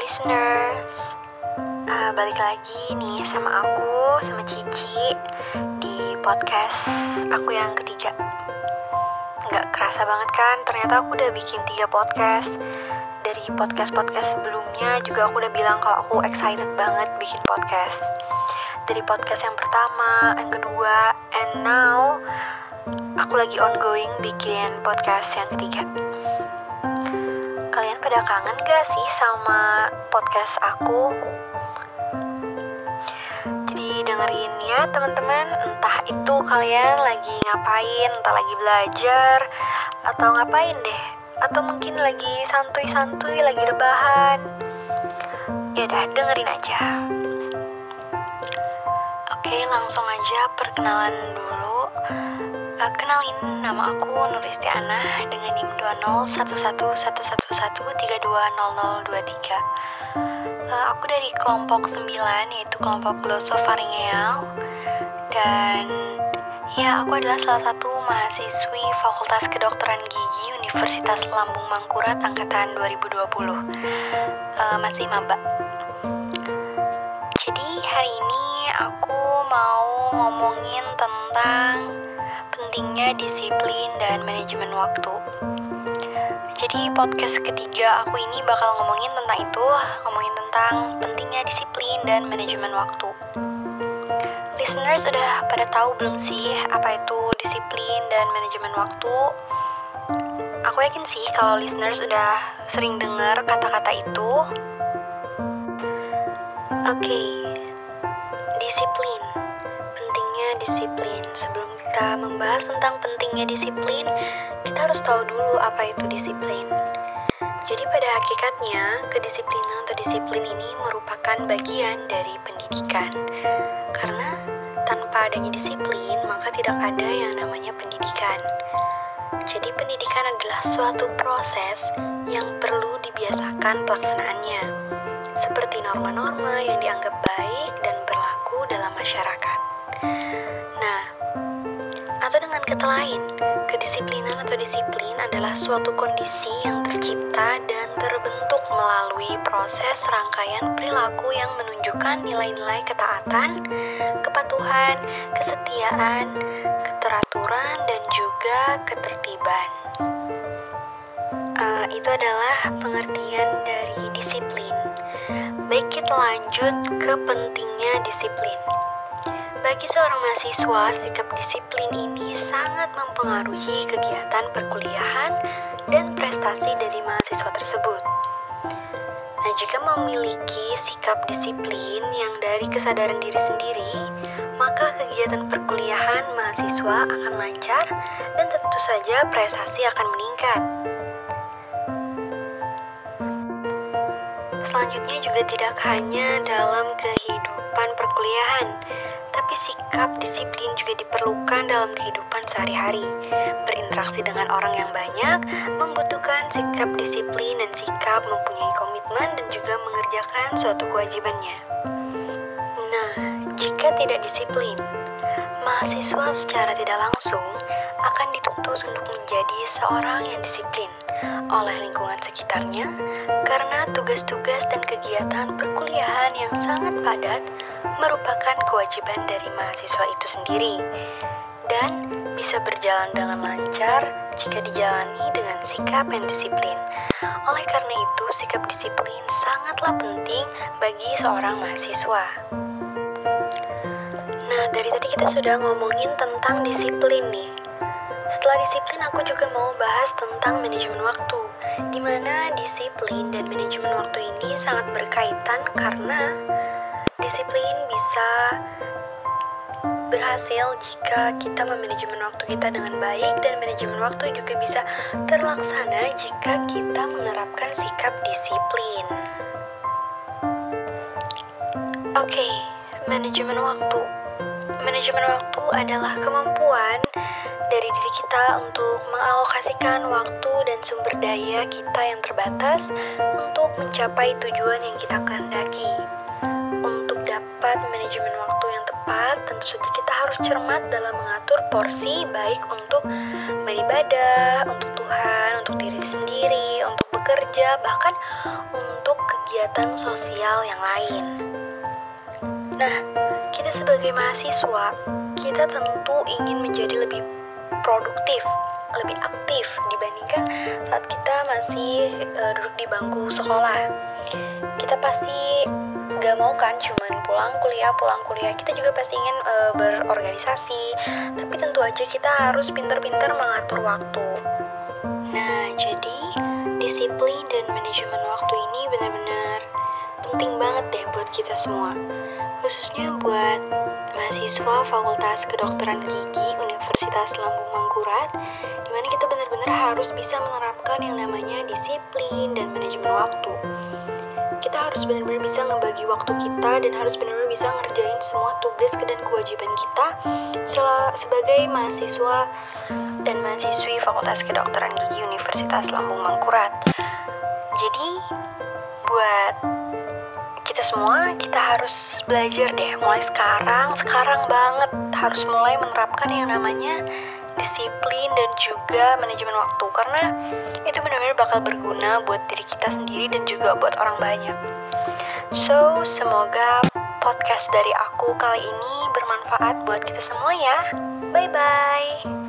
listeners, uh, balik lagi nih sama aku, sama Cici di podcast aku yang ketiga. Nggak kerasa banget kan, ternyata aku udah bikin tiga podcast. Dari podcast-podcast sebelumnya juga aku udah bilang kalau aku excited banget bikin podcast. Dari podcast yang pertama, yang kedua, and now aku lagi ongoing bikin podcast yang ketiga. Kalian pada kangen gak sih sama podcast aku? Jadi dengerin ya teman-teman, entah itu kalian lagi ngapain, entah lagi belajar, atau ngapain deh, atau mungkin lagi santuy-santuy, lagi rebahan. Ya udah dengerin aja. Oke, langsung aja perkenalan dulu. Kenalin, nama aku Nuristiana dengan NIM 2011111320023. Uh, aku dari kelompok 9 yaitu kelompok glosopharyngeal dan ya aku adalah salah satu mahasiswi Fakultas Kedokteran Gigi Universitas Lambung Mangkurat angkatan 2020. Uh, masih maba. Jadi hari ini aku mau ngomongin tentang pentingnya disiplin dan manajemen waktu. Jadi podcast ketiga aku ini bakal ngomongin tentang itu, ngomongin tentang pentingnya disiplin dan manajemen waktu. Listeners sudah pada tahu belum sih apa itu disiplin dan manajemen waktu? Aku yakin sih kalau listeners sudah sering dengar kata-kata itu. Oke, disiplin. Disiplin. Sebelum kita membahas tentang pentingnya disiplin, kita harus tahu dulu apa itu disiplin. Jadi pada hakikatnya, kedisiplinan atau disiplin ini merupakan bagian dari pendidikan. Karena tanpa adanya disiplin, maka tidak ada yang namanya pendidikan. Jadi pendidikan adalah suatu proses yang perlu dibiasakan pelaksanaannya. Seperti norma-norma yang dianggap baik dan berlaku dalam masyarakat. Atau dengan kata lain, kedisiplinan atau disiplin adalah suatu kondisi yang tercipta dan terbentuk melalui proses rangkaian perilaku yang menunjukkan nilai-nilai ketaatan, kepatuhan, kesetiaan, keteraturan, dan juga ketertiban. Uh, itu adalah pengertian dari disiplin. Baik kita lanjut ke pentingnya disiplin. Bagi seorang mahasiswa, sikap disiplin ini sangat mempengaruhi kegiatan perkuliahan dan prestasi dari mahasiswa tersebut. Nah, jika memiliki sikap disiplin yang dari kesadaran diri sendiri, maka kegiatan perkuliahan mahasiswa akan lancar dan tentu saja prestasi akan meningkat. Selanjutnya juga tidak hanya dalam kehidupan perkuliahan, tapi sikap disiplin juga diperlukan dalam kehidupan sehari-hari. Berinteraksi dengan orang yang banyak membutuhkan sikap disiplin dan sikap mempunyai komitmen dan juga mengerjakan suatu kewajibannya. Nah, jika tidak disiplin, mahasiswa secara tidak langsung akan dituntut untuk menjadi seorang yang disiplin oleh lingkungan sekitarnya karena tugas-tugas dan kegiatan perkuliahan yang sangat padat merupakan kewajiban dari mahasiswa itu sendiri dan bisa berjalan dengan lancar jika dijalani dengan sikap yang disiplin. Oleh karena itu, sikap disiplin sangatlah penting bagi seorang mahasiswa. Nah, dari tadi kita sudah ngomongin tentang disiplin nih. Setelah disiplin, aku juga mau bahas tentang manajemen waktu, di mana disiplin dan manajemen waktu ini sangat berkaitan karena disiplin bisa berhasil jika kita memanajemen waktu kita dengan baik dan manajemen waktu juga bisa terlaksana jika kita menerapkan sikap disiplin. Oke, okay, manajemen waktu. Manajemen waktu adalah kemampuan dari diri kita untuk mengalokasikan waktu dan sumber daya kita yang terbatas untuk mencapai tujuan yang kita kehendaki. Dapat manajemen waktu yang tepat, tentu saja kita harus cermat dalam mengatur porsi baik untuk beribadah, untuk Tuhan, untuk diri sendiri, untuk bekerja, bahkan untuk kegiatan sosial yang lain. Nah, kita sebagai mahasiswa, kita tentu ingin menjadi lebih produktif, lebih aktif dibandingkan saat kita masih uh, duduk di bangku sekolah. Kita pasti gak mau kan cuman pulang kuliah pulang kuliah. Kita juga pasti ingin uh, berorganisasi tapi tentu aja kita harus pintar-pintar mengatur waktu. Nah jadi disiplin dan manajemen waktu ini benar-benar penting banget deh buat kita semua. Khususnya buat mahasiswa Fakultas Kedokteran Gigi Universitas Lambung Mangkurat di mana kita benar-benar harus bisa menerapkan yang namanya disiplin dan manajemen waktu kita harus benar-benar bisa ngebagi waktu kita dan harus benar-benar bisa ngerjain semua tugas dan kewajiban kita sebagai mahasiswa dan mahasiswi Fakultas Kedokteran Gigi Universitas Lambung Mangkurat. Jadi buat kita semua kita harus belajar deh mulai sekarang, sekarang banget harus mulai menerapkan yang namanya disiplin dan juga manajemen waktu karena itu benar-benar bakal berguna buat diri kita sendiri dan juga buat orang banyak. So, semoga podcast dari aku kali ini bermanfaat buat kita semua ya. Bye bye.